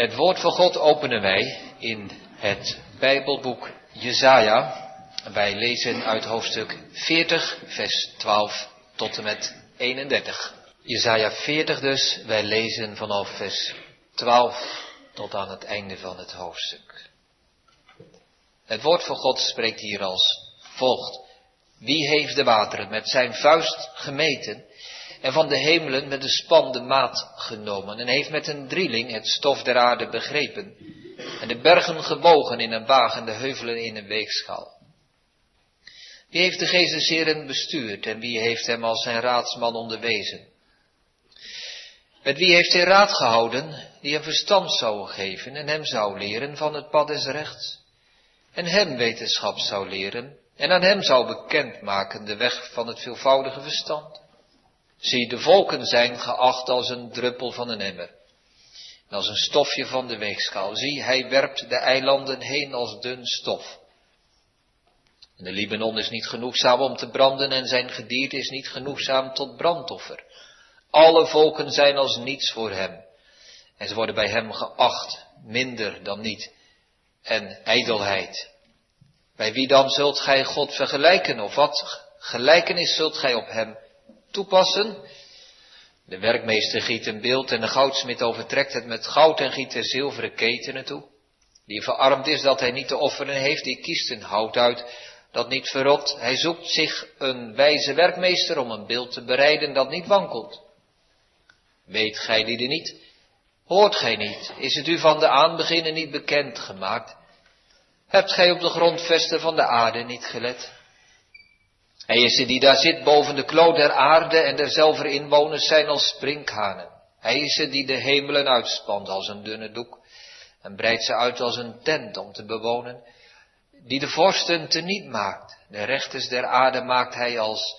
Het woord van God openen wij in het Bijbelboek Jesaja. Wij lezen uit hoofdstuk 40, vers 12 tot en met 31. Jesaja 40 dus, wij lezen vanaf vers 12 tot aan het einde van het hoofdstuk. Het woord van God spreekt hier als volgt. Wie heeft de wateren met zijn vuist gemeten en van de hemelen met de span de maat genomen en heeft met een drieling het stof der aarde begrepen en de bergen gewogen in een wagen, de heuvelen in een weegschaal. Wie heeft de geest Heren bestuurd en wie heeft hem als zijn raadsman onderwezen? Met wie heeft hij raad gehouden die hem verstand zou geven en hem zou leren van het pad des rechts? En hem wetenschap zou leren en aan hem zou bekendmaken de weg van het veelvoudige verstand? Zie, de volken zijn geacht als een druppel van een emmer. En als een stofje van de weegschaal. Zie, hij werpt de eilanden heen als dun stof. En de Libanon is niet genoegzaam om te branden en zijn gedierte is niet genoegzaam tot brandoffer. Alle volken zijn als niets voor hem. En ze worden bij hem geacht, minder dan niet. En ijdelheid. Bij wie dan zult gij God vergelijken? Of wat gelijkenis zult gij op hem toepassen. De werkmeester giet een beeld en de goudsmid overtrekt het met goud en giet er zilveren ketenen toe. Die verarmd is dat hij niet te offeren heeft, die kiest een hout uit dat niet verrot. Hij zoekt zich een wijze werkmeester om een beeld te bereiden dat niet wankelt. Weet gij die er niet? Hoort gij niet? Is het u van de aanbeginnen niet bekend gemaakt? Hebt gij op de grondvesten van de aarde niet gelet? Hij is er die daar zit boven de kloot der aarde en derzelver inwoners zijn als sprinkhanen. Hij is er die de hemelen uitspant als een dunne doek en breidt ze uit als een tent om te bewonen, die de vorsten teniet maakt. De rechters der aarde maakt hij als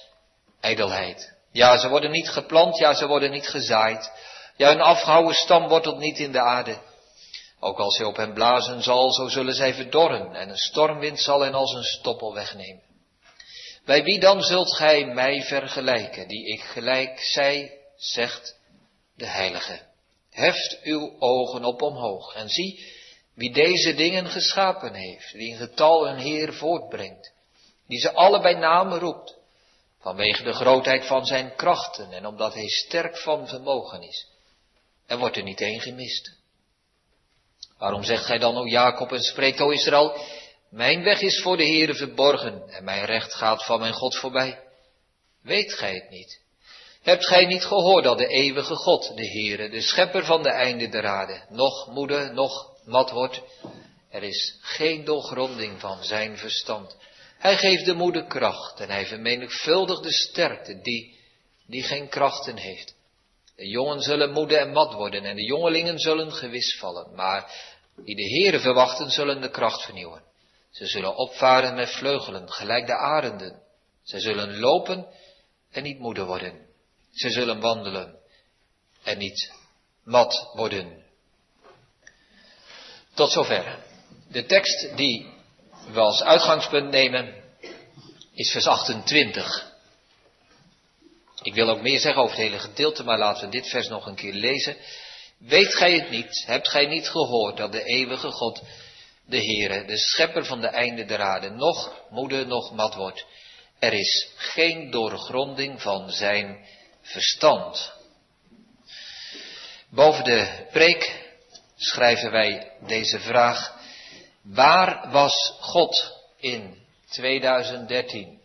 ijdelheid. Ja, ze worden niet geplant, ja, ze worden niet gezaaid. Ja, een afgehouden stam wortelt niet in de aarde. Ook als hij op hen blazen zal, zo zullen zij verdorren en een stormwind zal hen als een stoppel wegnemen. Bij wie dan zult gij mij vergelijken, die ik gelijk zij, zegt de Heilige. Heft uw ogen op omhoog en zie wie deze dingen geschapen heeft, die in getal een Heer voortbrengt, die ze alle bij naam roept, vanwege de grootheid van zijn krachten en omdat hij sterk van vermogen is. Er wordt er niet één gemist. Waarom zegt gij dan, o Jacob, en spreekt, o Israël, mijn weg is voor de Heere verborgen en mijn recht gaat van mijn God voorbij. Weet gij het niet? Hebt gij niet gehoord dat de eeuwige God, de Heere, de schepper van de einde der aarde, nog moede, nog mat wordt? Er is geen doorgronding van zijn verstand. Hij geeft de moede kracht en hij vermenigvuldigt de sterkte die, die geen krachten heeft. De jongen zullen moede en mat worden en de jongelingen zullen gewis vallen, maar die de Heere verwachten zullen de kracht vernieuwen. Ze zullen opvaren met vleugelen, gelijk de arenden. Ze zullen lopen en niet moede worden. Ze zullen wandelen en niet mat worden. Tot zover. De tekst die we als uitgangspunt nemen is vers 28. Ik wil ook meer zeggen over het hele gedeelte, maar laten we dit vers nog een keer lezen. Weet gij het niet? Hebt gij niet gehoord dat de eeuwige God de Heere, de schepper van de einde der aarde, nog moede, nog mat wordt. Er is geen doorgronding van zijn verstand. Boven de preek schrijven wij deze vraag. Waar was God in 2013?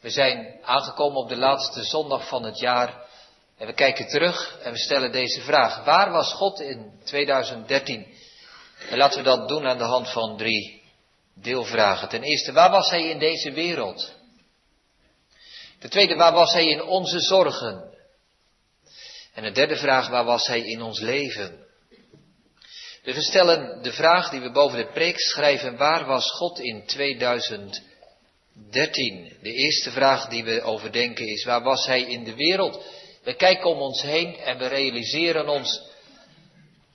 We zijn aangekomen op de laatste zondag van het jaar en we kijken terug en we stellen deze vraag. Waar was God in 2013? En laten we dat doen aan de hand van drie deelvragen. Ten eerste, waar was hij in deze wereld? Ten tweede, waar was hij in onze zorgen? En de derde vraag, waar was hij in ons leven? Dus we stellen de vraag die we boven de preek schrijven, waar was God in 2013? De eerste vraag die we overdenken is, waar was hij in de wereld? We kijken om ons heen en we realiseren ons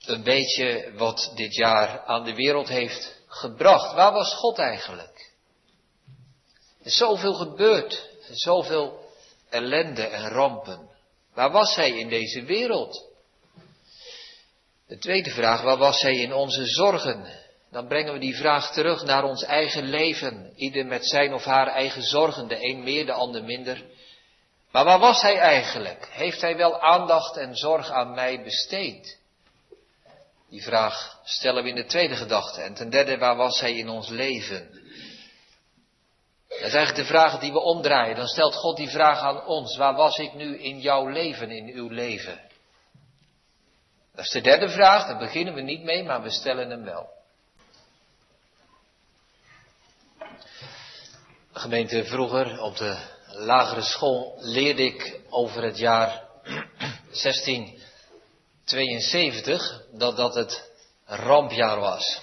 een beetje wat dit jaar aan de wereld heeft gebracht. Waar was God eigenlijk? Er is zoveel gebeurd, zoveel ellende en rampen. Waar was hij in deze wereld? De tweede vraag, waar was hij in onze zorgen? Dan brengen we die vraag terug naar ons eigen leven. Ieder met zijn of haar eigen zorgen, de een meer, de ander minder. Maar waar was hij eigenlijk? Heeft hij wel aandacht en zorg aan mij besteed? Die vraag stellen we in de tweede gedachte. En ten derde, waar was hij in ons leven? Dat is eigenlijk de vraag die we omdraaien. Dan stelt God die vraag aan ons. Waar was ik nu in jouw leven, in uw leven? Dat is de derde vraag, daar beginnen we niet mee, maar we stellen hem wel. Gemeente, vroeger op de lagere school leerde ik over het jaar 1672 dat dat het rampjaar was.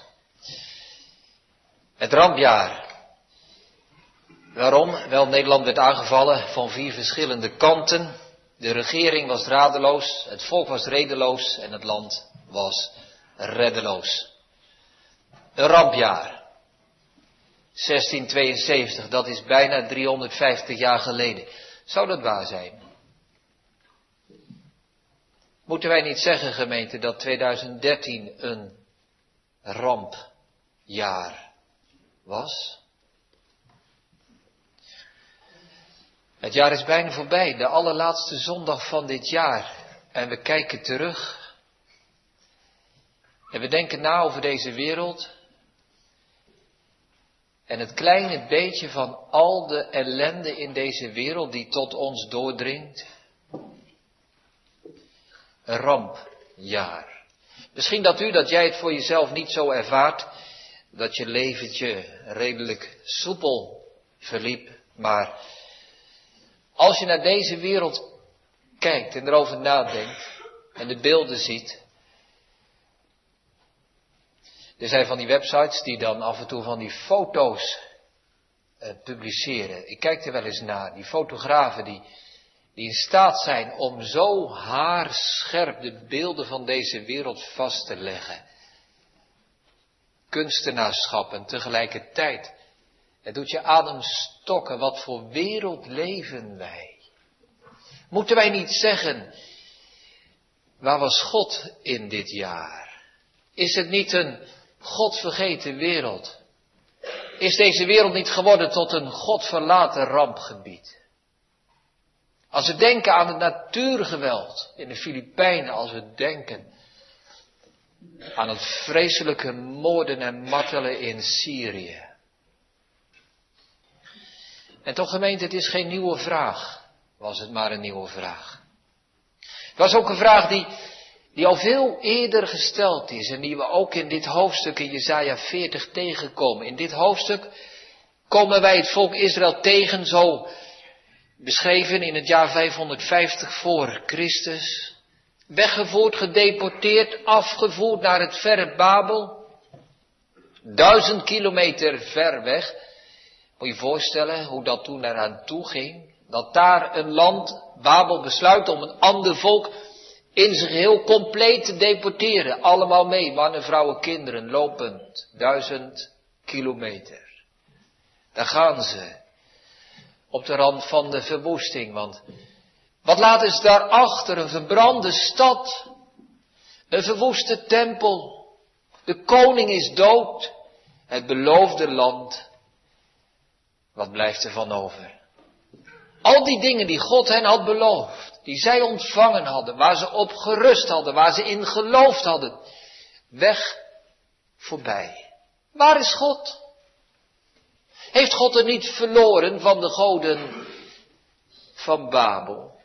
Het rampjaar. Waarom? Wel, Nederland werd aangevallen van vier verschillende kanten. De regering was radeloos, het volk was redeloos en het land was reddeloos. Een rampjaar. 1672, dat is bijna 350 jaar geleden. Zou dat waar zijn? Moeten wij niet zeggen, gemeente, dat 2013 een rampjaar was? Het jaar is bijna voorbij, de allerlaatste zondag van dit jaar. En we kijken terug. En we denken na over deze wereld. En het kleine beetje van al de ellende in deze wereld die tot ons doordringt. Een rampjaar. Misschien dat u, dat jij het voor jezelf niet zo ervaart, dat je leventje redelijk soepel verliep, maar als je naar deze wereld kijkt en erover nadenkt en de beelden ziet, er zijn van die websites die dan af en toe van die foto's uh, publiceren. Ik kijk er wel eens naar. Die fotografen die, die in staat zijn om zo haarscherp de beelden van deze wereld vast te leggen. Kunstenaarschap en tegelijkertijd. Het doet je adem stokken. Wat voor wereld leven wij? Moeten wij niet zeggen, waar was God in dit jaar? Is het niet een God vergeten wereld. Is deze wereld niet geworden tot een God verlaten rampgebied? Als we denken aan het natuurgeweld in de Filipijnen, als we denken aan het vreselijke moorden en martelen in Syrië. En toch gemeente, het is geen nieuwe vraag, was het maar een nieuwe vraag. Het was ook een vraag die die al veel eerder gesteld is en die we ook in dit hoofdstuk in Jesaja 40 tegenkomen. In dit hoofdstuk komen wij het volk Israël tegen, zo beschreven in het jaar 550 voor Christus. Weggevoerd, gedeporteerd, afgevoerd naar het verre Babel. Duizend kilometer ver weg. Moet je je voorstellen hoe dat toen eraan toe ging. Dat daar een land, Babel, besluit om een ander volk in zijn geheel compleet te deporteren. Allemaal mee, mannen, vrouwen, kinderen, lopend. Duizend kilometer. Daar gaan ze. Op de rand van de verwoesting, want wat laten ze daarachter? Een verbrande stad. Een verwoeste tempel. De koning is dood. Het beloofde land. Wat blijft er van over? Al die dingen die God hen had beloofd, die zij ontvangen hadden, waar ze op gerust hadden, waar ze in geloofd hadden, weg voorbij. Waar is God? Heeft God er niet verloren van de goden van Babel?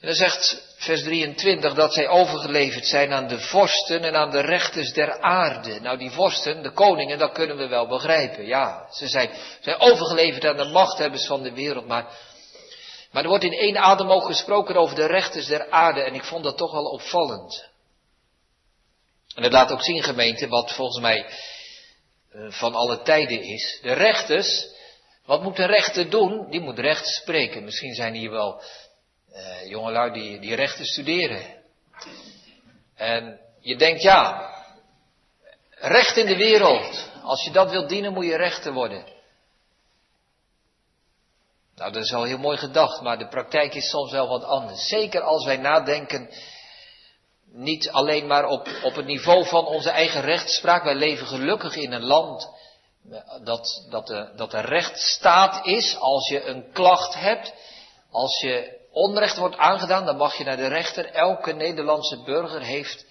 En dan zegt vers 23 dat zij overgeleverd zijn aan de vorsten en aan de rechters der aarde. Nou, die vorsten, de koningen, dat kunnen we wel begrijpen. Ja, ze zijn, zijn overgeleverd aan de machthebbers van de wereld. Maar, maar er wordt in één adem ook gesproken over de rechters der aarde. En ik vond dat toch wel opvallend. En het laat ook zien, gemeente, wat volgens mij van alle tijden is. De rechters, wat moet een rechter doen? Die moet recht spreken. Misschien zijn hier wel uh, jongelui die, die rechten studeren. En je denkt, ja, recht in de wereld. Als je dat wilt dienen, moet je rechter worden. Nou, dat is al heel mooi gedacht, maar de praktijk is soms wel wat anders. Zeker als wij nadenken niet alleen maar op, op het niveau van onze eigen rechtspraak. Wij leven gelukkig in een land dat, dat, de, dat er rechtsstaat is. Als je een klacht hebt, als je onrecht wordt aangedaan, dan mag je naar de rechter. Elke Nederlandse burger heeft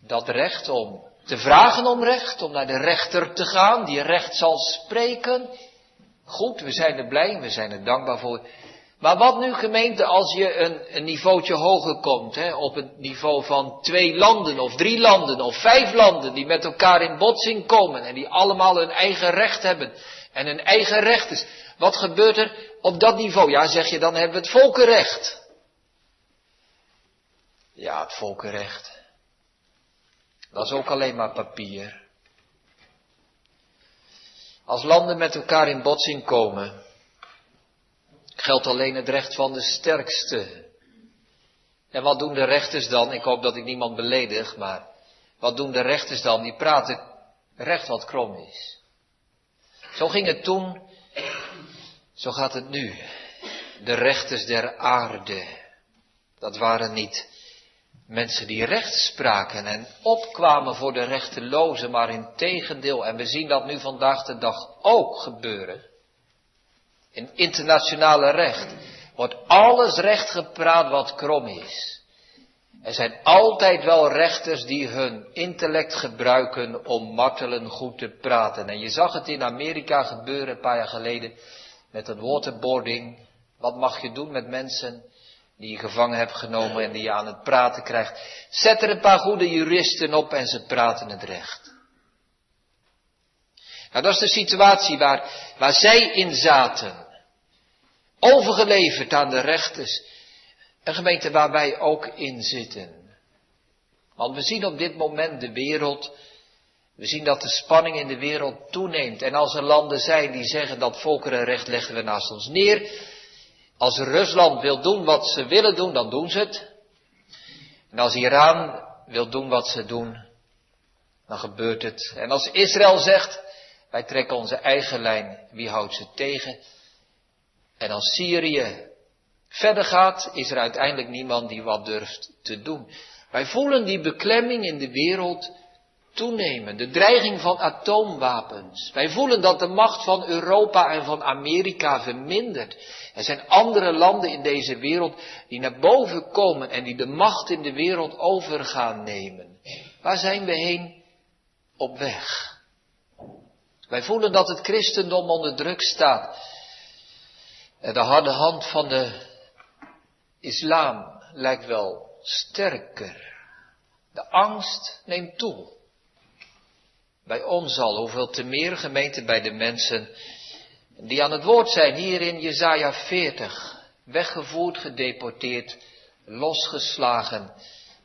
dat recht om te vragen om recht, om naar de rechter te gaan, die recht zal spreken. Goed, we zijn er blij, we zijn er dankbaar voor. Maar wat nu gemeente als je een, een niveautje hoger komt, hè, op het niveau van twee landen of drie landen of vijf landen die met elkaar in botsing komen en die allemaal hun eigen recht hebben en hun eigen recht is. Wat gebeurt er op dat niveau? Ja, zeg je, dan hebben we het volkenrecht. Ja, het volkenrecht. Dat is ook alleen maar papier. Als landen met elkaar in botsing komen, geldt alleen het recht van de sterkste. En wat doen de rechters dan? Ik hoop dat ik niemand beledig, maar wat doen de rechters dan? Die praten recht wat krom is. Zo ging het toen, zo gaat het nu. De rechters der aarde, dat waren niet mensen die recht spraken en opkwamen voor de rechtelozen, maar in tegendeel. En we zien dat nu vandaag de dag ook gebeuren. In internationale recht wordt alles recht gepraat wat krom is. Er zijn altijd wel rechters die hun intellect gebruiken om martelen goed te praten. En je zag het in Amerika gebeuren een paar jaar geleden met het waterboarding. Wat mag je doen met mensen die je gevangen hebt genomen en die je aan het praten krijgt? Zet er een paar goede juristen op en ze praten het recht. Nou, dat is de situatie waar, waar zij in zaten overgeleverd aan de rechters. Een gemeente waar wij ook in zitten. Want we zien op dit moment de wereld, we zien dat de spanning in de wereld toeneemt. En als er landen zijn die zeggen dat volkerenrecht leggen we naast ons neer. Als Rusland wil doen wat ze willen doen, dan doen ze het. En als Iran wil doen wat ze doen, dan gebeurt het. En als Israël zegt, wij trekken onze eigen lijn, wie houdt ze tegen? En als Syrië verder gaat, is er uiteindelijk niemand die wat durft te doen. Wij voelen die beklemming in de wereld toenemen, de dreiging van atoomwapens. Wij voelen dat de macht van Europa en van Amerika vermindert. Er zijn andere landen in deze wereld die naar boven komen en die de macht in de wereld over gaan nemen. Waar zijn we heen? Op weg. Wij voelen dat het christendom onder druk staat. De harde hand van de islam lijkt wel sterker. De angst neemt toe. Bij ons al, hoeveel te meer gemeente bij de mensen die aan het woord zijn hier in Jezaja 40. Weggevoerd, gedeporteerd, losgeslagen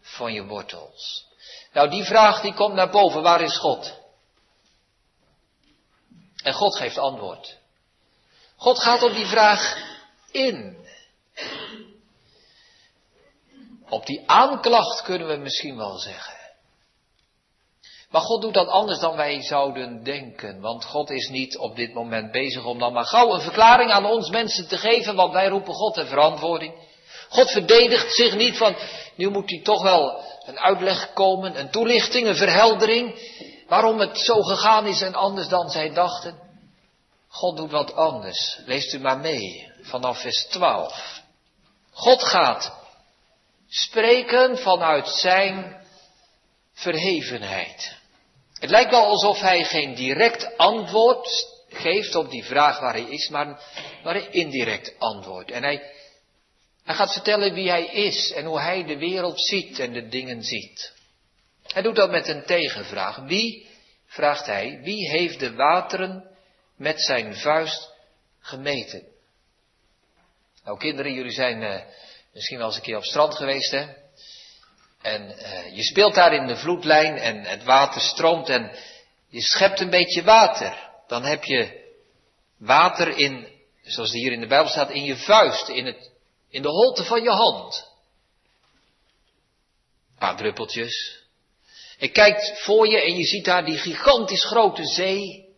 van je wortels. Nou, die vraag die komt naar boven, waar is God? En God geeft antwoord. God gaat op die vraag in. Op die aanklacht kunnen we misschien wel zeggen. Maar God doet dat anders dan wij zouden denken. Want God is niet op dit moment bezig om dan maar gauw een verklaring aan ons mensen te geven, want wij roepen God ter verantwoording. God verdedigt zich niet van, nu moet hij toch wel een uitleg komen, een toelichting, een verheldering, waarom het zo gegaan is en anders dan zij dachten. God doet wat anders. Leest u maar mee vanaf vers 12. God gaat spreken vanuit zijn verhevenheid. Het lijkt wel alsof hij geen direct antwoord geeft op die vraag waar hij is, maar, maar een indirect antwoord. En hij, hij gaat vertellen wie hij is en hoe hij de wereld ziet en de dingen ziet. Hij doet dat met een tegenvraag. Wie, vraagt hij, wie heeft de wateren met zijn vuist gemeten. Nou kinderen, jullie zijn uh, misschien wel eens een keer op strand geweest hè. En uh, je speelt daar in de vloedlijn en het water stroomt en je schept een beetje water. Dan heb je water in, zoals hier in de Bijbel staat, in je vuist, in, het, in de holte van je hand. Een paar druppeltjes. Je kijkt voor je en je ziet daar die gigantisch grote zee.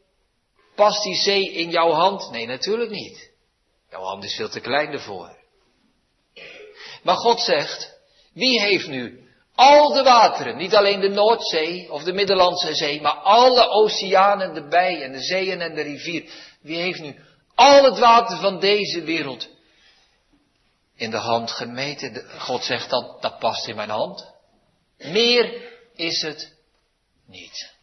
Past die zee in jouw hand? Nee, natuurlijk niet. Jouw hand is veel te klein ervoor. Maar God zegt, wie heeft nu al de wateren, niet alleen de Noordzee of de Middellandse Zee, maar alle oceanen erbij en de zeeën en de rivier. Wie heeft nu al het water van deze wereld in de hand gemeten? God zegt dat, dat past in mijn hand. Meer is het niet.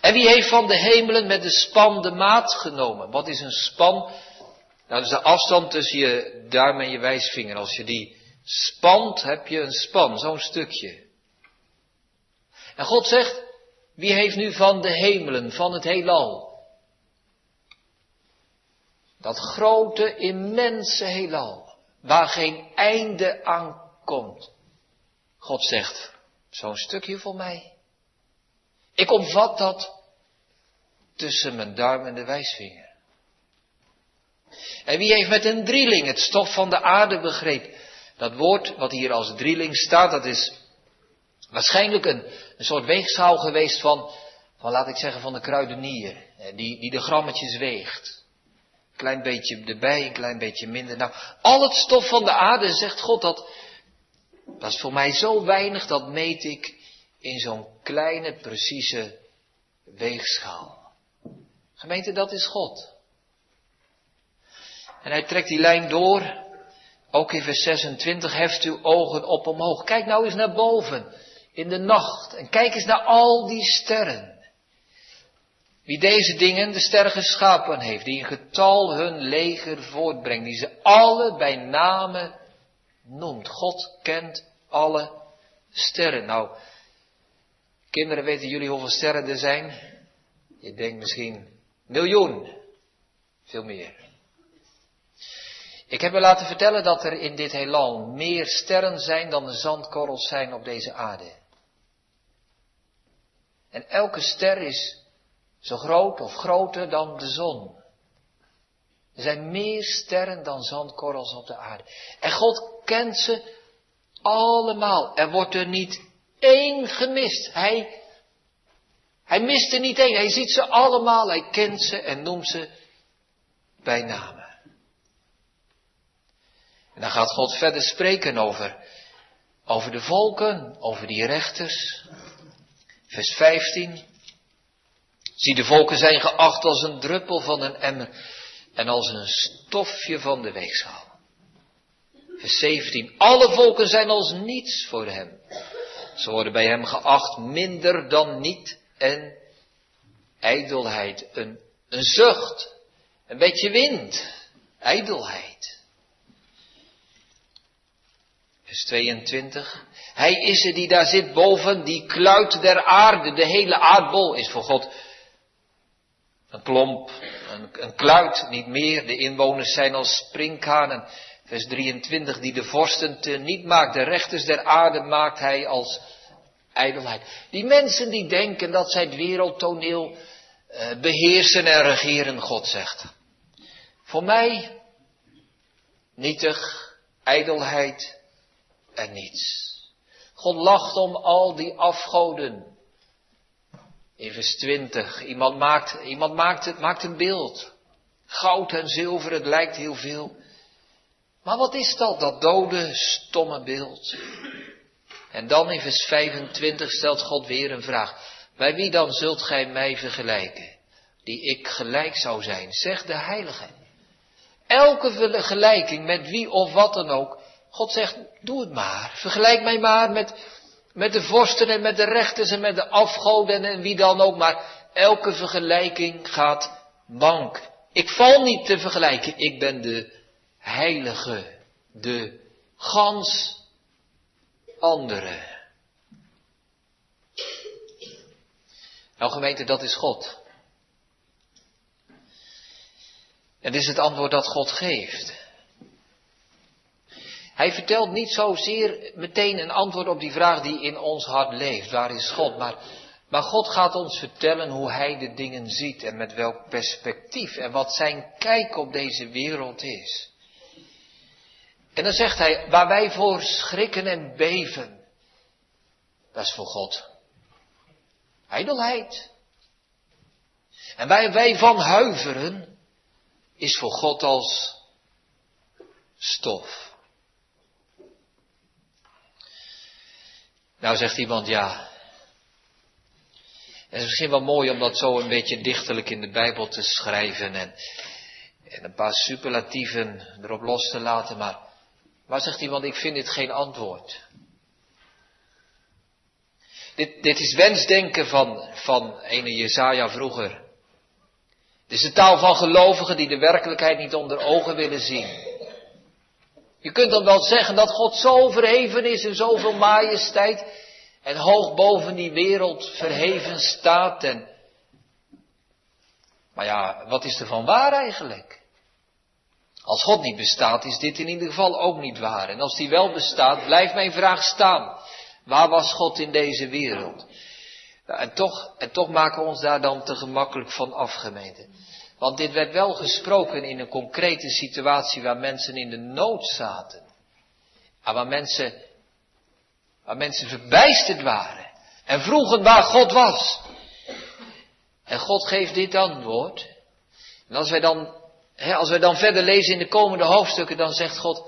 En wie heeft van de hemelen met de span de maat genomen? Wat is een span? Nou, dat is de afstand tussen je duim en je wijsvinger. Als je die spant, heb je een span, zo'n stukje. En God zegt, wie heeft nu van de hemelen, van het heelal? Dat grote, immense heelal, waar geen einde aan komt. God zegt, zo'n stukje voor mij. Ik omvat dat tussen mijn duim en de wijsvinger. En wie heeft met een drieling het stof van de aarde begrepen? Dat woord wat hier als drieling staat, dat is waarschijnlijk een, een soort weegschaal geweest van, van, laat ik zeggen, van de kruidenier. Die, die de grammetjes weegt. Klein beetje erbij, een klein beetje minder. Nou, al het stof van de aarde, zegt God, dat, dat is voor mij zo weinig, dat meet ik in zo'n kleine, precieze weegschaal. Gemeente, dat is God. En hij trekt die lijn door. Ook in vers 26, heft uw ogen op omhoog. Kijk nou eens naar boven in de nacht en kijk eens naar al die sterren. Wie deze dingen, de sterren geschapen heeft, die in getal hun leger voortbrengt, die ze alle bij name noemt. God kent alle sterren. Nou, kinderen, weten jullie hoeveel sterren er zijn? Je denkt misschien miljoen. Veel meer. Ik heb me laten vertellen dat er in dit heelal meer sterren zijn dan de zandkorrels zijn op deze aarde. En elke ster is zo groot of groter dan de zon. Er zijn meer sterren dan zandkorrels op de aarde. En God kent ze allemaal. Er wordt er niet één gemist. Hij, hij mist er niet één. Hij ziet ze allemaal. Hij kent ze en noemt ze bij naam. En dan gaat God verder spreken over, over de volken, over die rechters. Vers 15. Zie, de volken zijn geacht als een druppel van een emmer en als een stofje van de weegschaal. Vers 17. Alle volken zijn als niets voor hem. Ze worden bij hem geacht minder dan niet en ijdelheid. Een, een zucht. Een beetje wind. Ijdelheid. Vers 22. Hij is er die daar zit boven, die kluit der aarde. De hele aardbol is voor God een klomp, een, een kluit, niet meer. De inwoners zijn als sprinkhanen. Vers 23, die de vorsten te niet maakt, de rechters der aarde maakt hij als ijdelheid. Die mensen die denken dat zij het wereldtoneel uh, beheersen en regeren, God zegt. Voor mij nietig, ijdelheid, en niets. God lacht om al die afgoden. In vers 20, iemand maakt, iemand maakt, maakt een beeld. Goud en zilver, het lijkt heel veel. Maar wat is dat, dat dode, stomme beeld? En dan in vers 25 stelt God weer een vraag. Bij wie dan zult gij mij vergelijken? Die ik gelijk zou zijn, zegt de heilige. Elke vergelijking met wie of wat dan ook God zegt, doe het maar. Vergelijk mij maar met, met de vorsten en met de rechters en met de afgoden en wie dan ook. Maar elke vergelijking gaat mank. Ik val niet te vergelijken. Ik ben de heilige. De gans andere. Nou gemeente, dat is God. Dit is het antwoord dat God geeft. Hij vertelt niet zozeer meteen een antwoord op die vraag die in ons hart leeft. Waar is God? Maar, maar God gaat ons vertellen hoe Hij de dingen ziet en met welk perspectief en wat zijn kijk op deze wereld is. En dan zegt Hij, waar wij voor schrikken en beven, dat is voor God. Ijdelheid. En waar wij van huiveren, is voor God als stof. Nou zegt iemand ja. Het is misschien wel mooi om dat zo een beetje dichterlijk in de Bijbel te schrijven en, en een paar superlatieven erop los te laten, maar, maar zegt iemand, ik vind dit geen antwoord. Dit, dit is wensdenken van, van ene Jezaja vroeger. Het is de taal van gelovigen die de werkelijkheid niet onder ogen willen zien. Je kunt dan wel zeggen dat God zo verheven is in zoveel majesteit en hoog boven die wereld verheven staat en... Maar ja, wat is er van waar eigenlijk? Als God niet bestaat, is dit in ieder geval ook niet waar. En als die wel bestaat, blijft mijn vraag staan. Waar was God in deze wereld? Nou, en, toch, en toch maken we ons daar dan te gemakkelijk van afgemeten. Want dit werd wel gesproken in een concrete situatie waar mensen in de nood zaten. En waar mensen, waar mensen verbijsterd waren. En vroegen waar God was. En God geeft dit antwoord. En als wij dan, als wij dan verder lezen in de komende hoofdstukken, dan zegt God,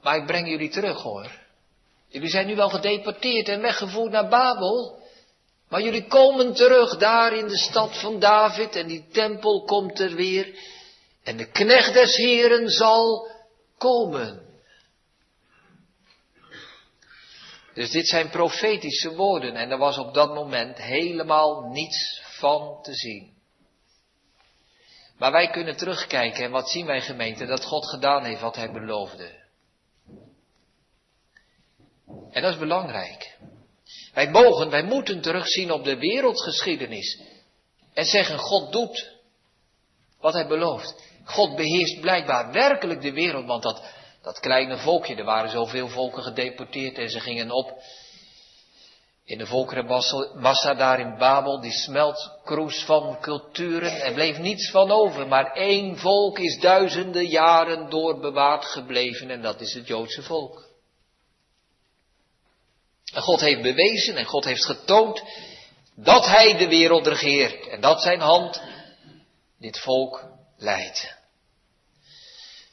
maar ik breng jullie terug hoor. Jullie zijn nu wel gedeporteerd en weggevoerd naar Babel. Maar jullie komen terug daar in de stad van David en die tempel komt er weer. En de knecht des Heren zal komen. Dus dit zijn profetische woorden en er was op dat moment helemaal niets van te zien. Maar wij kunnen terugkijken en wat zien wij gemeente? Dat God gedaan heeft wat hij beloofde. En dat is belangrijk. Wij mogen, wij moeten terugzien op de wereldgeschiedenis. En zeggen, God doet wat hij belooft. God beheerst blijkbaar werkelijk de wereld, want dat, dat kleine volkje, er waren zoveel volken gedeporteerd en ze gingen op in de volkerenmassa daar in Babel, die smeltkroes van culturen, er bleef niets van over, maar één volk is duizenden jaren doorbewaard gebleven en dat is het Joodse volk. En God heeft bewezen en God heeft getoond dat Hij de wereld regeert en dat Zijn hand dit volk leidt.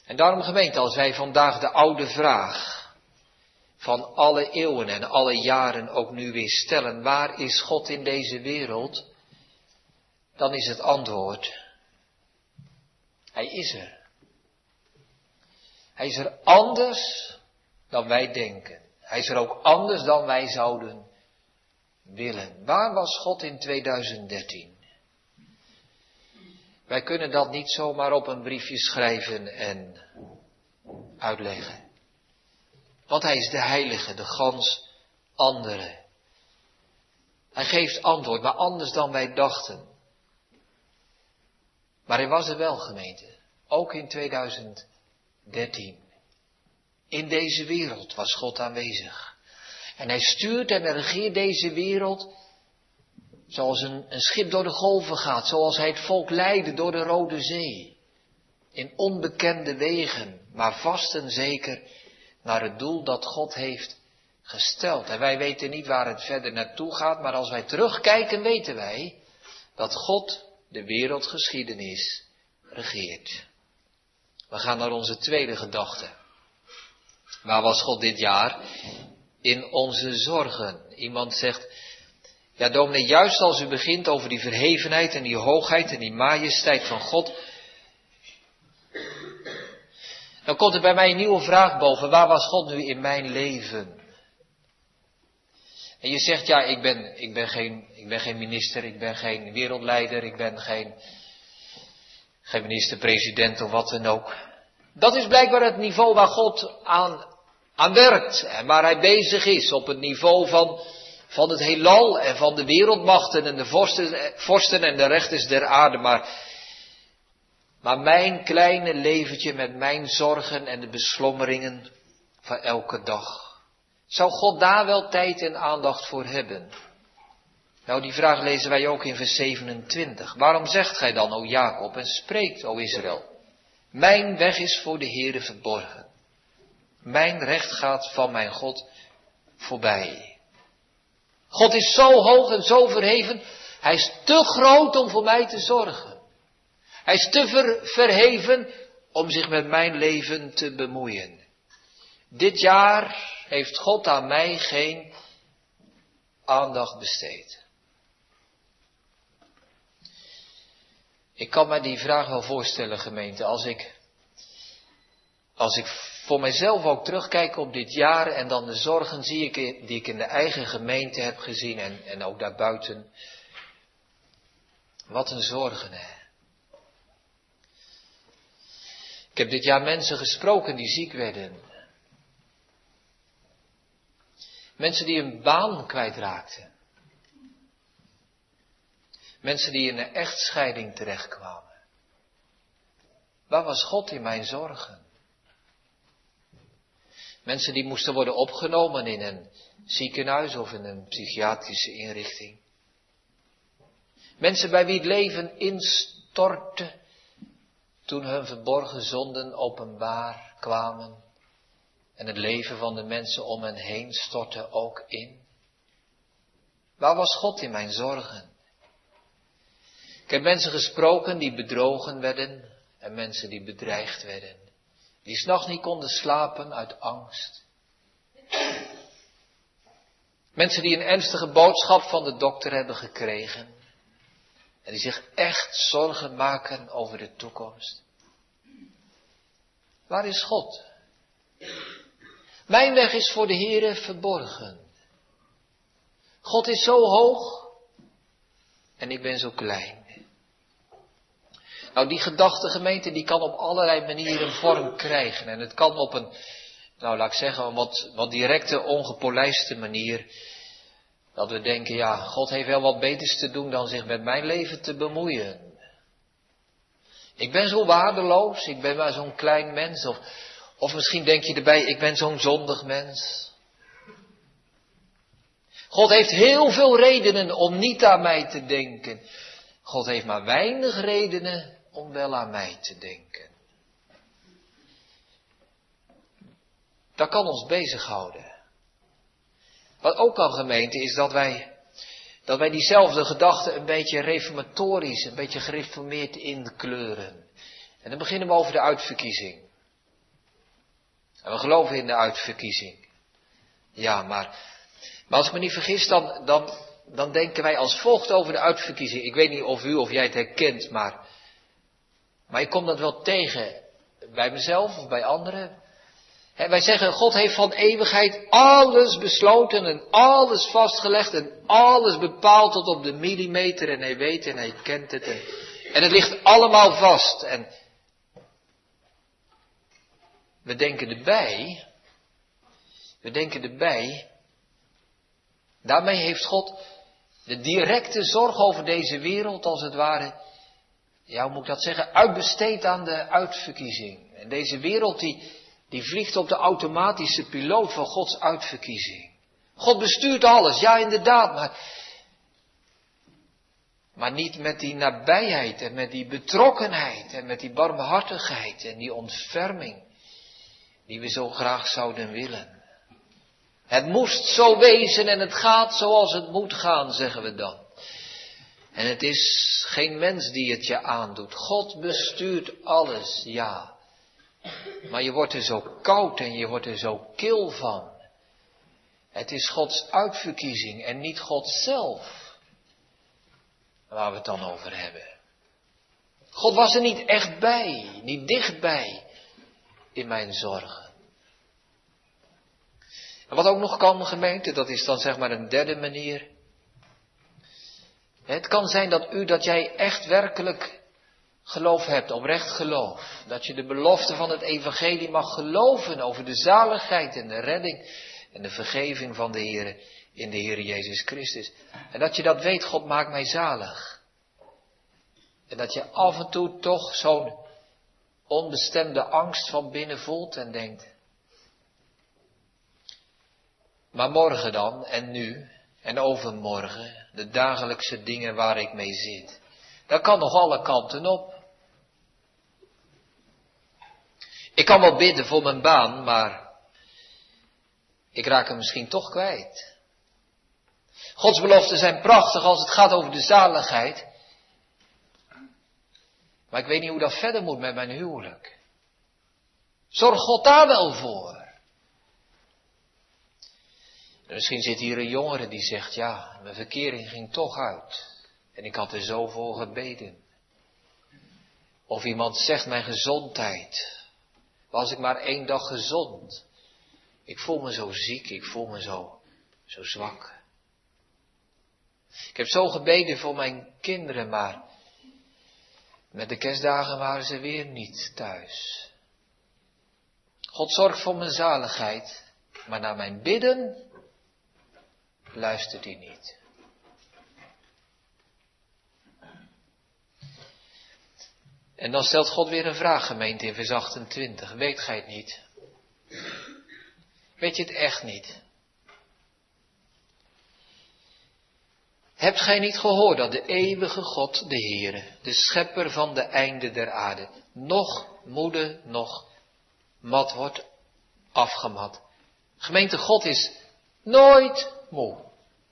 En daarom gemeente, als wij vandaag de oude vraag van alle eeuwen en alle jaren ook nu weer stellen, waar is God in deze wereld? Dan is het antwoord, Hij is er. Hij is er anders dan wij denken. Hij is er ook anders dan wij zouden willen. Waar was God in 2013? Wij kunnen dat niet zomaar op een briefje schrijven en uitleggen. Want hij is de heilige, de gans andere. Hij geeft antwoord, maar anders dan wij dachten. Maar hij was er wel, gemeente. Ook in 2013. In deze wereld was God aanwezig. En hij stuurt en regeert deze wereld zoals een, een schip door de golven gaat, zoals hij het volk leidde door de Rode Zee. In onbekende wegen, maar vast en zeker naar het doel dat God heeft gesteld. En wij weten niet waar het verder naartoe gaat, maar als wij terugkijken weten wij dat God de wereldgeschiedenis regeert. We gaan naar onze tweede gedachte. Waar was God dit jaar? In onze zorgen. Iemand zegt, ja dominee, juist als u begint over die verhevenheid en die hoogheid en die majesteit van God, dan komt er bij mij een nieuwe vraag boven. Waar was God nu in mijn leven? En je zegt, ja, ik ben, ik ben, geen, ik ben geen minister, ik ben geen wereldleider, ik ben geen, geen minister-president of wat dan ook. Dat is blijkbaar het niveau waar God aan aan werkt en waar hij bezig is op het niveau van, van het heelal en van de wereldmachten en de vorsten, vorsten en de rechters der aarde. Maar, maar mijn kleine leventje met mijn zorgen en de beslommeringen van elke dag. Zou God daar wel tijd en aandacht voor hebben? Nou, die vraag lezen wij ook in vers 27. Waarom zegt gij dan, o Jacob, en spreekt, o Israël? Mijn weg is voor de Heere verborgen. Mijn recht gaat van mijn God voorbij. God is zo hoog en zo verheven. Hij is te groot om voor mij te zorgen. Hij is te verheven om zich met mijn leven te bemoeien. Dit jaar, heeft God aan mij geen aandacht besteed? Ik kan me die vraag wel voorstellen, gemeente, als ik, als ik voor mijzelf ook terugkijk op dit jaar en dan de zorgen zie ik, die ik in de eigen gemeente heb gezien en, en ook daarbuiten. Wat een zorgen, hè. Ik heb dit jaar mensen gesproken die ziek werden. Mensen die een baan kwijtraakten. Mensen die in een echtscheiding terechtkwamen. Waar was God in mijn zorgen? Mensen die moesten worden opgenomen in een ziekenhuis of in een psychiatrische inrichting. Mensen bij wie het leven instortte toen hun verborgen zonden openbaar kwamen en het leven van de mensen om hen heen stortte ook in. Waar was God in mijn zorgen? Ik heb mensen gesproken die bedrogen werden en mensen die bedreigd werden. Die s'nachts niet konden slapen uit angst. Mensen die een ernstige boodschap van de dokter hebben gekregen. En die zich echt zorgen maken over de toekomst. Waar is God? Mijn weg is voor de Heere verborgen. God is zo hoog en ik ben zo klein. Nou, die gedachtegemeente die kan op allerlei manieren vorm krijgen. En het kan op een, nou laat ik zeggen, een wat, wat directe, ongepolijste manier. Dat we denken, ja, God heeft wel wat beters te doen dan zich met mijn leven te bemoeien. Ik ben zo waardeloos, ik ben maar zo'n klein mens. Of, of misschien denk je erbij, ik ben zo'n zondig mens. God heeft heel veel redenen om niet aan mij te denken. God heeft maar weinig redenen om wel aan mij te denken. Dat kan ons bezighouden. Wat ook al gemeente is dat wij, dat wij diezelfde gedachten een beetje reformatorisch, een beetje gereformeerd inkleuren. En dan beginnen we over de uitverkiezing. En we geloven in de uitverkiezing. Ja, maar, maar als ik me niet vergis, dan, dan, dan denken wij als volgt over de uitverkiezing. Ik weet niet of u of jij het herkent, maar maar ik kom dat wel tegen bij mezelf of bij anderen. Wij zeggen, God heeft van eeuwigheid alles besloten en alles vastgelegd en alles bepaald tot op de millimeter en hij weet en hij kent het en, en het ligt allemaal vast. En we denken erbij, we denken erbij, daarmee heeft God de directe zorg over deze wereld als het ware ja, hoe moet ik dat zeggen, uitbesteed aan de uitverkiezing. En deze wereld die, die vliegt op de automatische piloot van Gods uitverkiezing. God bestuurt alles, ja inderdaad, maar, maar niet met die nabijheid en met die betrokkenheid en met die barmhartigheid en die ontferming die we zo graag zouden willen. Het moest zo wezen en het gaat zoals het moet gaan, zeggen we dan. En het is geen mens die het je aandoet. God bestuurt alles, ja. Maar je wordt er zo koud en je wordt er zo kil van. Het is Gods uitverkiezing en niet God zelf. Waar we het dan over hebben. God was er niet echt bij, niet dichtbij in mijn zorgen. En wat ook nog kan, gemeente, dat is dan zeg maar een derde manier. Het kan zijn dat u, dat jij echt werkelijk geloof hebt, oprecht geloof. Dat je de belofte van het evangelie mag geloven over de zaligheid en de redding en de vergeving van de Heer in de Heer Jezus Christus. En dat je dat weet, God maakt mij zalig. En dat je af en toe toch zo'n onbestemde angst van binnen voelt en denkt. Maar morgen dan en nu en overmorgen de dagelijkse dingen waar ik mee zit. Dat kan nog alle kanten op. Ik kan wel bidden voor mijn baan, maar ik raak hem misschien toch kwijt. Gods beloften zijn prachtig als het gaat over de zaligheid. Maar ik weet niet hoe dat verder moet met mijn huwelijk. Zorg God daar wel voor. misschien zit hier een jongere die zegt, ja, mijn verkering ging toch uit. En ik had er zo voor gebeden. Of iemand zegt mijn gezondheid. Was ik maar één dag gezond. Ik voel me zo ziek, ik voel me zo, zo zwak. Ik heb zo gebeden voor mijn kinderen, maar met de kerstdagen waren ze weer niet thuis. God zorgt voor mijn zaligheid, maar naar mijn bidden luistert hij niet. En dan stelt God weer een vraag, gemeente, in vers 28. Weet gij het niet? Weet je het echt niet? Hebt gij niet gehoord dat de eeuwige God, de Heere, de schepper van de einde der aarde, nog moede, nog mat wordt afgemat? Gemeente God is nooit moe,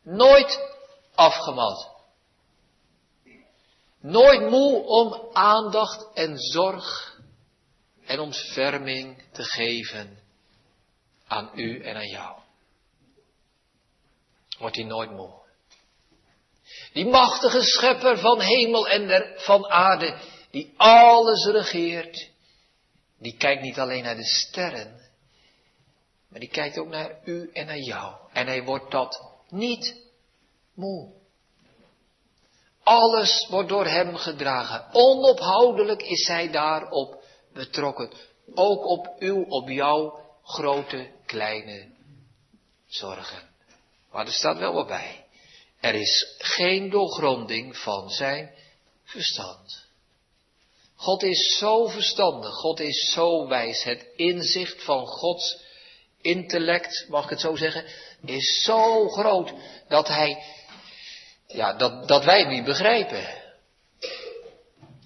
nooit afgemat. Nooit moe om aandacht en zorg en ontferming te geven aan u en aan jou. Wordt hij nooit moe. Die machtige schepper van hemel en van aarde, die alles regeert, die kijkt niet alleen naar de sterren, maar die kijkt ook naar u en naar jou. En hij wordt dat niet moe. Alles wordt door hem gedragen. Onophoudelijk is hij daarop betrokken. Ook op uw, op jouw grote, kleine zorgen. Maar er staat wel wat bij. Er is geen doorgronding van zijn verstand. God is zo verstandig, God is zo wijs. Het inzicht van Gods intellect, mag ik het zo zeggen, is zo groot dat hij, ja, dat, dat wij het niet begrijpen.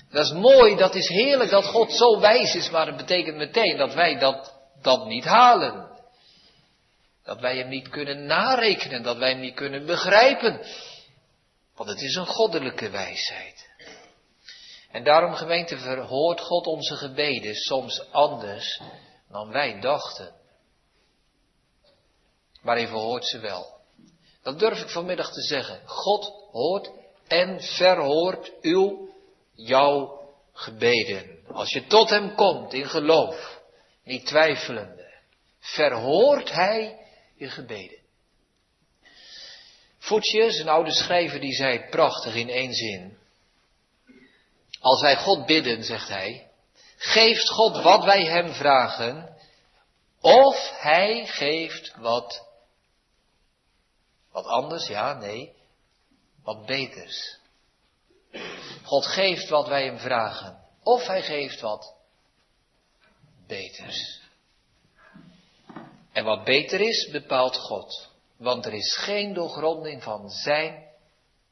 Dat is mooi, dat is heerlijk dat God zo wijs is, maar het betekent meteen dat wij dat, dat niet halen. Dat wij hem niet kunnen narekenen, dat wij hem niet kunnen begrijpen. Want het is een goddelijke wijsheid. En daarom gemeente verhoort God onze gebeden soms anders dan wij dachten. Maar hij verhoort ze wel. Dat durf ik vanmiddag te zeggen. God hoort en verhoort uw, jouw gebeden. Als je tot hem komt in geloof, niet twijfelende, verhoort hij je gebeden. Voetjes, een oude schrijver, die zei prachtig in één zin. Als wij God bidden, zegt hij, geeft God wat wij hem vragen, of hij geeft wat, wat anders, ja, nee, wat beters. God geeft wat wij hem vragen, of hij geeft wat beters. En wat beter is, bepaalt God. Want er is geen doorgronding van zijn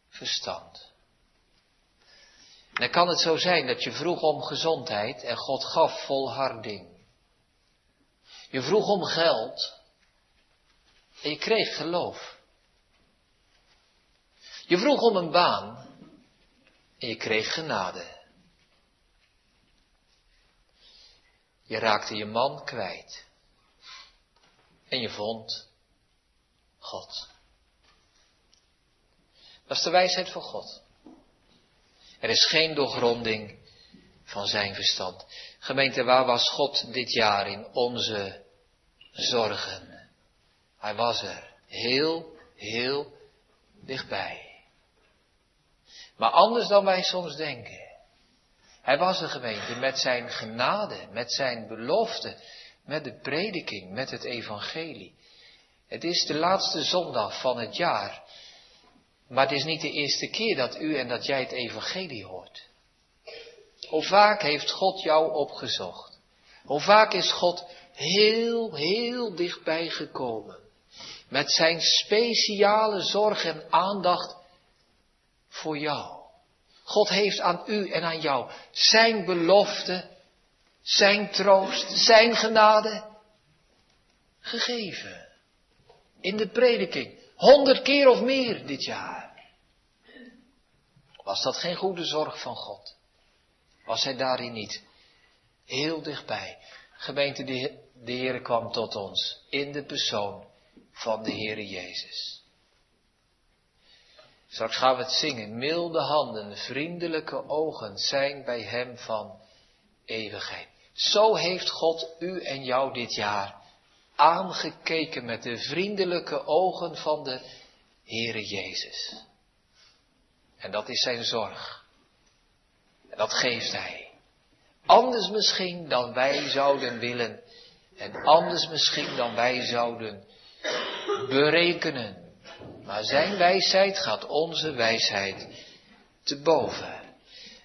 verstand. Dan kan het zo zijn dat je vroeg om gezondheid en God gaf volharding. Je vroeg om geld en je kreeg geloof. Je vroeg om een baan en je kreeg genade. Je raakte je man kwijt en je vond God. Dat is de wijsheid van God. Er is geen doorgronding van zijn verstand. Gemeente, waar was God dit jaar in onze zorgen? Hij was er heel, heel dichtbij. Maar anders dan wij soms denken. Hij was er gemeente met zijn genade, met zijn belofte, met de prediking, met het evangelie. Het is de laatste zondag van het jaar. Maar het is niet de eerste keer dat u en dat jij het evangelie hoort. Hoe vaak heeft God jou opgezocht? Hoe vaak is God heel, heel dichtbij gekomen? Met zijn speciale zorg en aandacht voor jou. God heeft aan u en aan jou zijn belofte zijn troost, zijn genade gegeven. In de prediking. Honderd keer of meer dit jaar. Was dat geen goede zorg van God? Was hij daarin niet heel dichtbij? Gemeente, de, Heer kwam tot ons in de persoon van de Heere Jezus. Straks gaan we het zingen. Milde handen, vriendelijke ogen zijn bij Hem van eeuwigheid. Zo heeft God u en jou dit jaar aangekeken met de vriendelijke ogen van de Heere Jezus. En dat is zijn zorg. En dat geeft Hij. Anders misschien dan wij zouden willen. En anders misschien dan wij zouden berekenen. Maar zijn wijsheid gaat onze wijsheid te boven.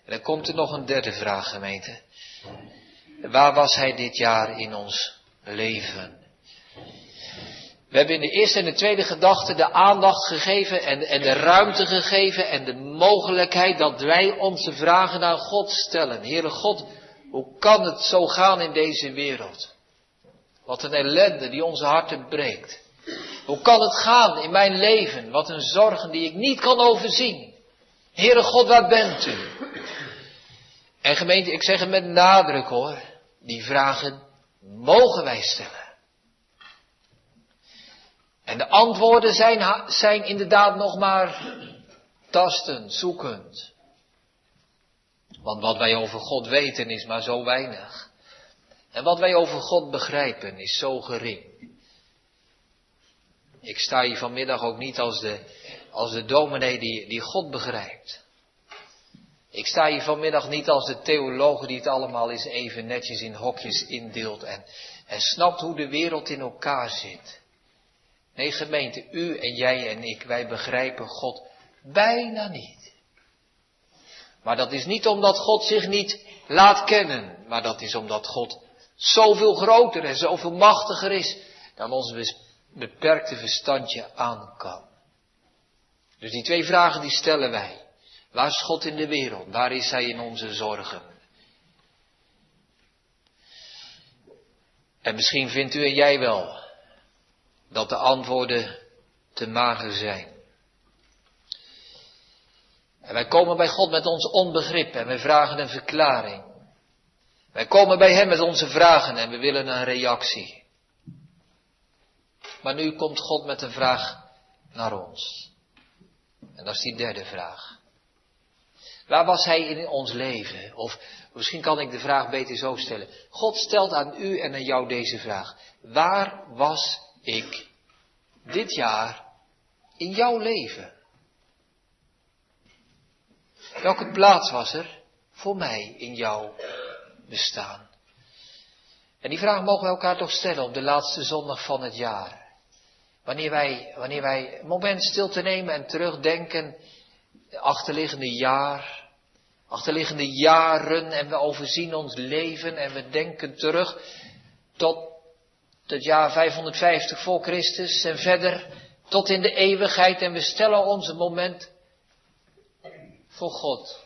En dan komt er nog een derde vraag, gemeente. Waar was hij dit jaar in ons leven? We hebben in de eerste en de tweede gedachte de aandacht gegeven en, en de ruimte gegeven en de mogelijkheid dat wij onze vragen aan God stellen. Heere God, hoe kan het zo gaan in deze wereld? Wat een ellende die onze harten breekt. Hoe kan het gaan in mijn leven? Wat een zorgen die ik niet kan overzien. Heere God, waar bent u? En gemeente, ik zeg het met nadruk hoor. Die vragen mogen wij stellen. En de antwoorden zijn, zijn inderdaad nog maar tastend, zoekend. Want wat wij over God weten is maar zo weinig. En wat wij over God begrijpen is zo gering. Ik sta hier vanmiddag ook niet als de, als de dominee die, die God begrijpt. Ik sta hier vanmiddag niet als de theoloog die het allemaal eens even netjes in hokjes indeelt en, en snapt hoe de wereld in elkaar zit. Nee, gemeente, u en jij en ik, wij begrijpen God bijna niet. Maar dat is niet omdat God zich niet laat kennen, maar dat is omdat God zoveel groter en zoveel machtiger is dan ons beperkte verstandje aan kan. Dus die twee vragen die stellen wij. Waar is God in de wereld? Waar is Hij in onze zorgen? En misschien vindt u en jij wel dat de antwoorden te mager zijn. En wij komen bij God met ons onbegrip en we vragen een verklaring. Wij komen bij Hem met onze vragen en we willen een reactie. Maar nu komt God met een vraag naar ons. En dat is die derde vraag. Waar was Hij in ons leven? Of misschien kan ik de vraag beter zo stellen. God stelt aan u en aan jou deze vraag. Waar was ik dit jaar in jouw leven? Welke plaats was er voor mij in jouw bestaan? En die vraag mogen we elkaar toch stellen op de laatste zondag van het jaar. Wanneer wij, wanneer wij een moment stil te nemen en terugdenken, achterliggende jaar, achterliggende jaren en we overzien ons leven en we denken terug tot het jaar 550 voor Christus en verder tot in de eeuwigheid en we stellen ons een moment voor God.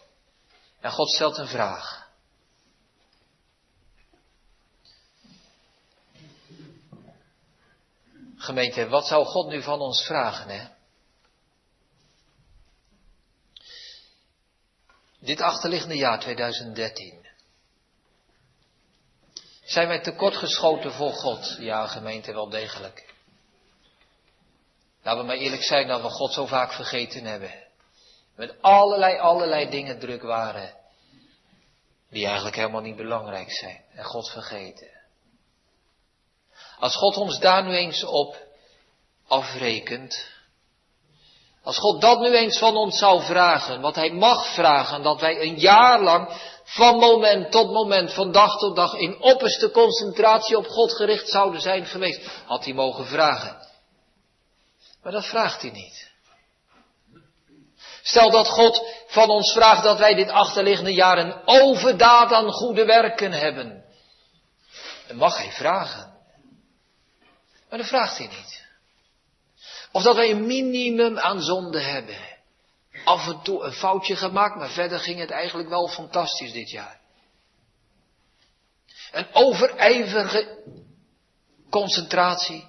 En God stelt een vraag. Gemeente, wat zou God nu van ons vragen, hè? Dit achterliggende jaar 2013. Zijn wij tekortgeschoten voor God? Ja, gemeente, wel degelijk. Laten we maar eerlijk zijn dat we God zo vaak vergeten hebben. Met allerlei, allerlei dingen druk waren. Die eigenlijk helemaal niet belangrijk zijn. En God vergeten. Als God ons daar nu eens op afrekent. Als God dat nu eens van ons zou vragen, wat Hij mag vragen, dat wij een jaar lang, van moment tot moment, van dag tot dag, in opperste concentratie op God gericht zouden zijn geweest, had Hij mogen vragen. Maar dat vraagt Hij niet. Stel dat God van ons vraagt dat wij dit achterliggende jaar een overdaad aan goede werken hebben. Dan mag Hij vragen. Maar dat vraagt hij niet. Of dat wij een minimum aan zonde hebben. Af en toe een foutje gemaakt, maar verder ging het eigenlijk wel fantastisch dit jaar. Een overijverige concentratie.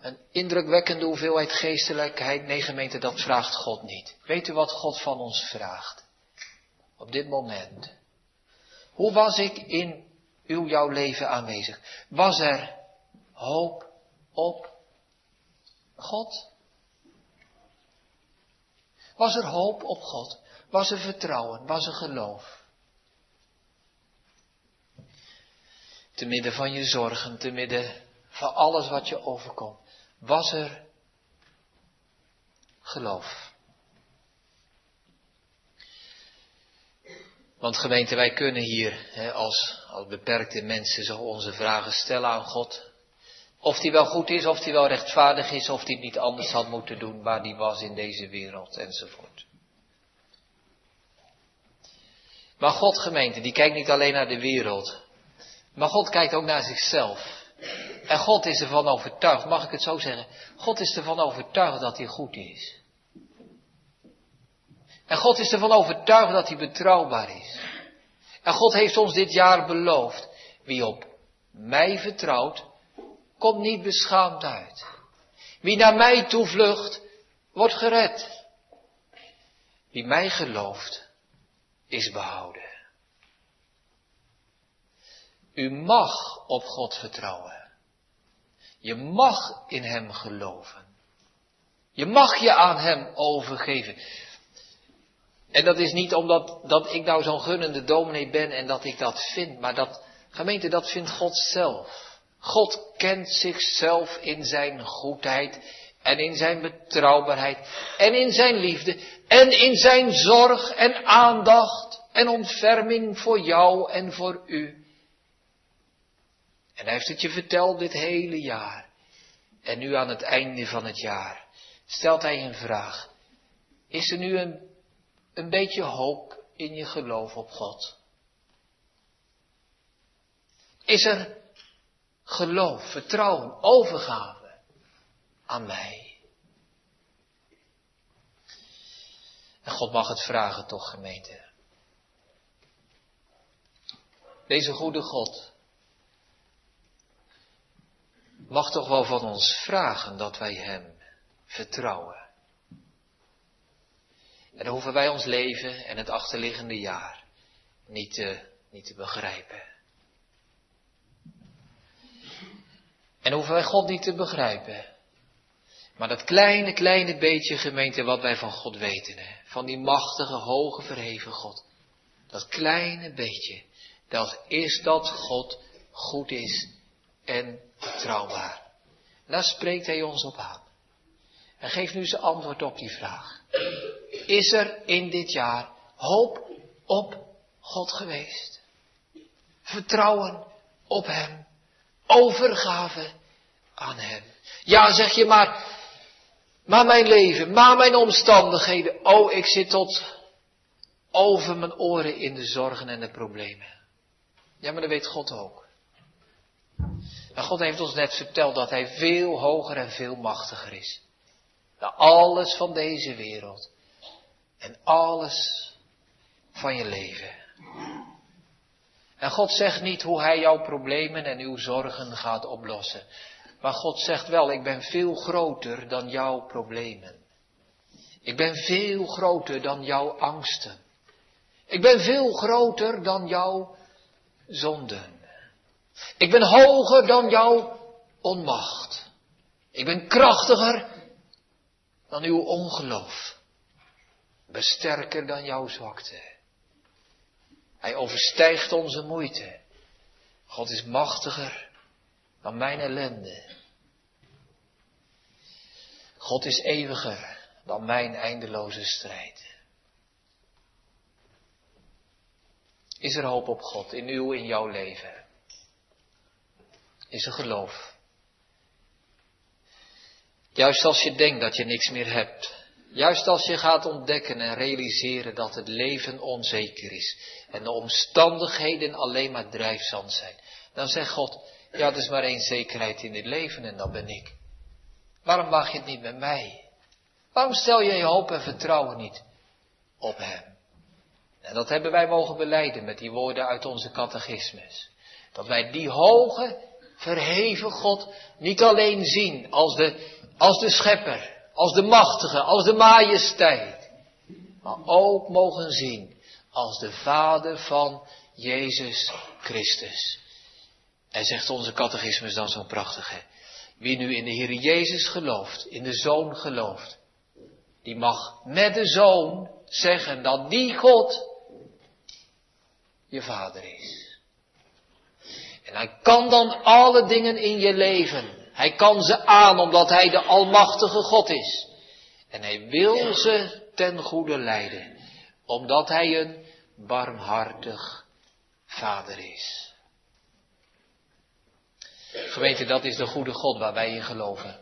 Een indrukwekkende hoeveelheid geestelijkheid. Nee, gemeente, dat vraagt God niet. Weet u wat God van ons vraagt? Op dit moment. Hoe was ik in uw, jouw leven aanwezig? Was er hoop op God? Was er hoop op God? Was er vertrouwen? Was er geloof? Te midden van je zorgen, te midden van alles wat je overkomt, was er geloof. Want gemeente, wij kunnen hier als, als beperkte mensen zo onze vragen stellen aan God. Of die wel goed is, of die wel rechtvaardig is, of die het niet anders had moeten doen waar die was in deze wereld enzovoort. Maar God gemeente, die kijkt niet alleen naar de wereld, maar God kijkt ook naar zichzelf. En God is ervan overtuigd, mag ik het zo zeggen, God is ervan overtuigd dat hij goed is. En God is ervan overtuigd dat hij betrouwbaar is. En God heeft ons dit jaar beloofd, wie op mij vertrouwt, komt niet beschaamd uit. Wie naar mij toevlucht, wordt gered. Wie mij gelooft, is behouden. U mag op God vertrouwen. Je mag in Hem geloven. Je mag je aan Hem overgeven. En dat is niet omdat dat ik nou zo'n gunnende dominee ben en dat ik dat vind, maar dat, gemeente, dat vindt God zelf. God kent zichzelf in zijn goedheid en in zijn betrouwbaarheid en in zijn liefde en in zijn zorg en aandacht en ontferming voor jou en voor u. En hij heeft het je verteld dit hele jaar. En nu aan het einde van het jaar stelt hij een vraag. Is er nu een een beetje hoop in je geloof op God? Is er geloof, vertrouwen, overgave aan mij? En God mag het vragen toch, gemeente. Deze goede God mag toch wel van ons vragen dat wij Hem vertrouwen. En dan hoeven wij ons leven en het achterliggende jaar niet te, niet te begrijpen. En hoeven wij God niet te begrijpen. Maar dat kleine, kleine beetje gemeente wat wij van God weten, hè, van die machtige, hoge, verheven God. Dat kleine beetje, dat is dat God goed is en betrouwbaar. Daar spreekt hij ons op aan. En geef nu zijn antwoord op die vraag. Is er in dit jaar hoop op God geweest? Vertrouwen op Hem. Overgave aan Hem. Ja, zeg je maar, maar mijn leven, maar mijn omstandigheden. Oh, ik zit tot over mijn oren in de zorgen en de problemen. Ja, maar dat weet God ook. En God heeft ons net verteld dat Hij veel hoger en veel machtiger is. Dan alles van deze wereld. En alles van je leven. En God zegt niet hoe Hij jouw problemen en uw zorgen gaat oplossen. Maar God zegt wel, ik ben veel groter dan jouw problemen. Ik ben veel groter dan jouw angsten. Ik ben veel groter dan jouw zonden. Ik ben hoger dan jouw onmacht. Ik ben krachtiger dan uw ongeloof. Besterker dan jouw zwakte. Hij overstijgt onze moeite. God is machtiger dan mijn ellende. God is eeuwiger dan mijn eindeloze strijd. Is er hoop op God in uw, in jouw leven? Is er geloof? Juist als je denkt dat je niks meer hebt. Juist als je gaat ontdekken en realiseren dat het leven onzeker is. En de omstandigheden alleen maar drijfzand zijn. Dan zegt God, ja, er is maar één zekerheid in dit leven en dat ben ik. Waarom wacht je het niet met mij? Waarom stel je je hoop en vertrouwen niet op Hem? En dat hebben wij mogen beleiden met die woorden uit onze catechismus. Dat wij die hoge, verheven God niet alleen zien als de als de schepper, als de machtige, als de majesteit. Maar ook mogen zien als de vader van Jezus Christus. En zegt onze catechismus dan zo prachtig, hè? Wie nu in de Heer Jezus gelooft, in de Zoon gelooft, die mag met de Zoon zeggen dat die God je vader is. En hij kan dan alle dingen in je leven. Hij kan ze aan omdat hij de Almachtige God is. En hij wil ze ten goede leiden, omdat hij een barmhartig vader is. Gemeente, dat is de goede God waar wij in geloven.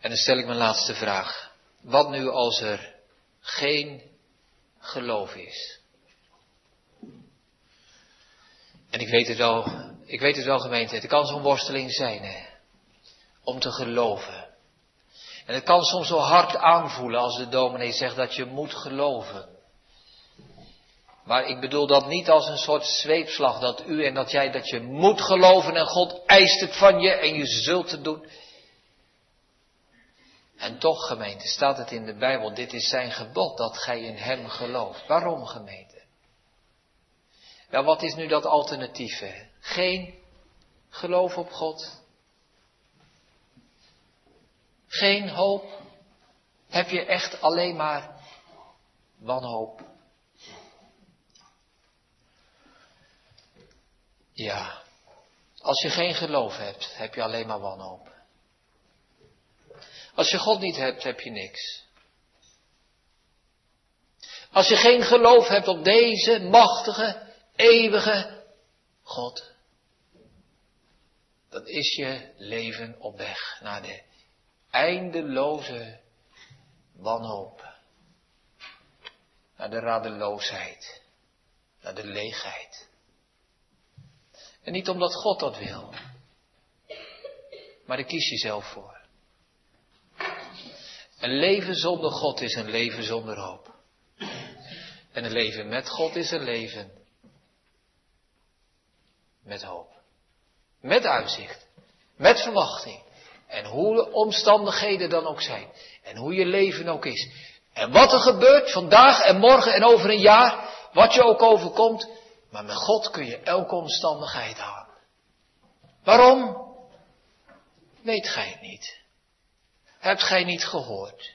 En dan stel ik mijn laatste vraag. Wat nu als er geen geloof is? En ik weet het wel, ik weet het wel gemeente, het kan zo'n worsteling zijn hè, om te geloven. En het kan soms zo hard aanvoelen als de dominee zegt dat je moet geloven. Maar ik bedoel dat niet als een soort zweepslag dat u en dat jij dat je moet geloven en God eist het van je en je zult het doen. En toch gemeente staat het in de Bijbel, dit is zijn gebod dat gij in hem gelooft. Waarom gemeente? Wel, wat is nu dat alternatief? Geen geloof op God. Geen hoop. Heb je echt alleen maar wanhoop? Ja, als je geen geloof hebt, heb je alleen maar wanhoop. Als je God niet hebt, heb je niks. Als je geen geloof hebt op deze machtige, eeuwige God, dan is je leven op weg naar de eindeloze wanhoop. Naar de radeloosheid. Naar de leegheid. En niet omdat God dat wil. Maar daar kies je zelf voor. Een leven zonder God is een leven zonder hoop. En een leven met God is een leven met hoop. Met uitzicht. Met verwachting. En hoe de omstandigheden dan ook zijn. En hoe je leven ook is. En wat er gebeurt vandaag en morgen en over een jaar. Wat je ook overkomt. Maar met God kun je elke omstandigheid aan. Waarom? Weet gij het niet. Hebt gij niet gehoord?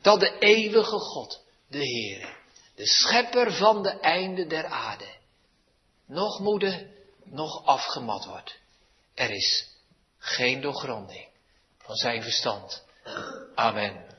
Dat de eeuwige God, de Heere, de schepper van de einde der aarde, nog moede, nog afgemat wordt. Er is geen doorgronding van zijn verstand. Amen.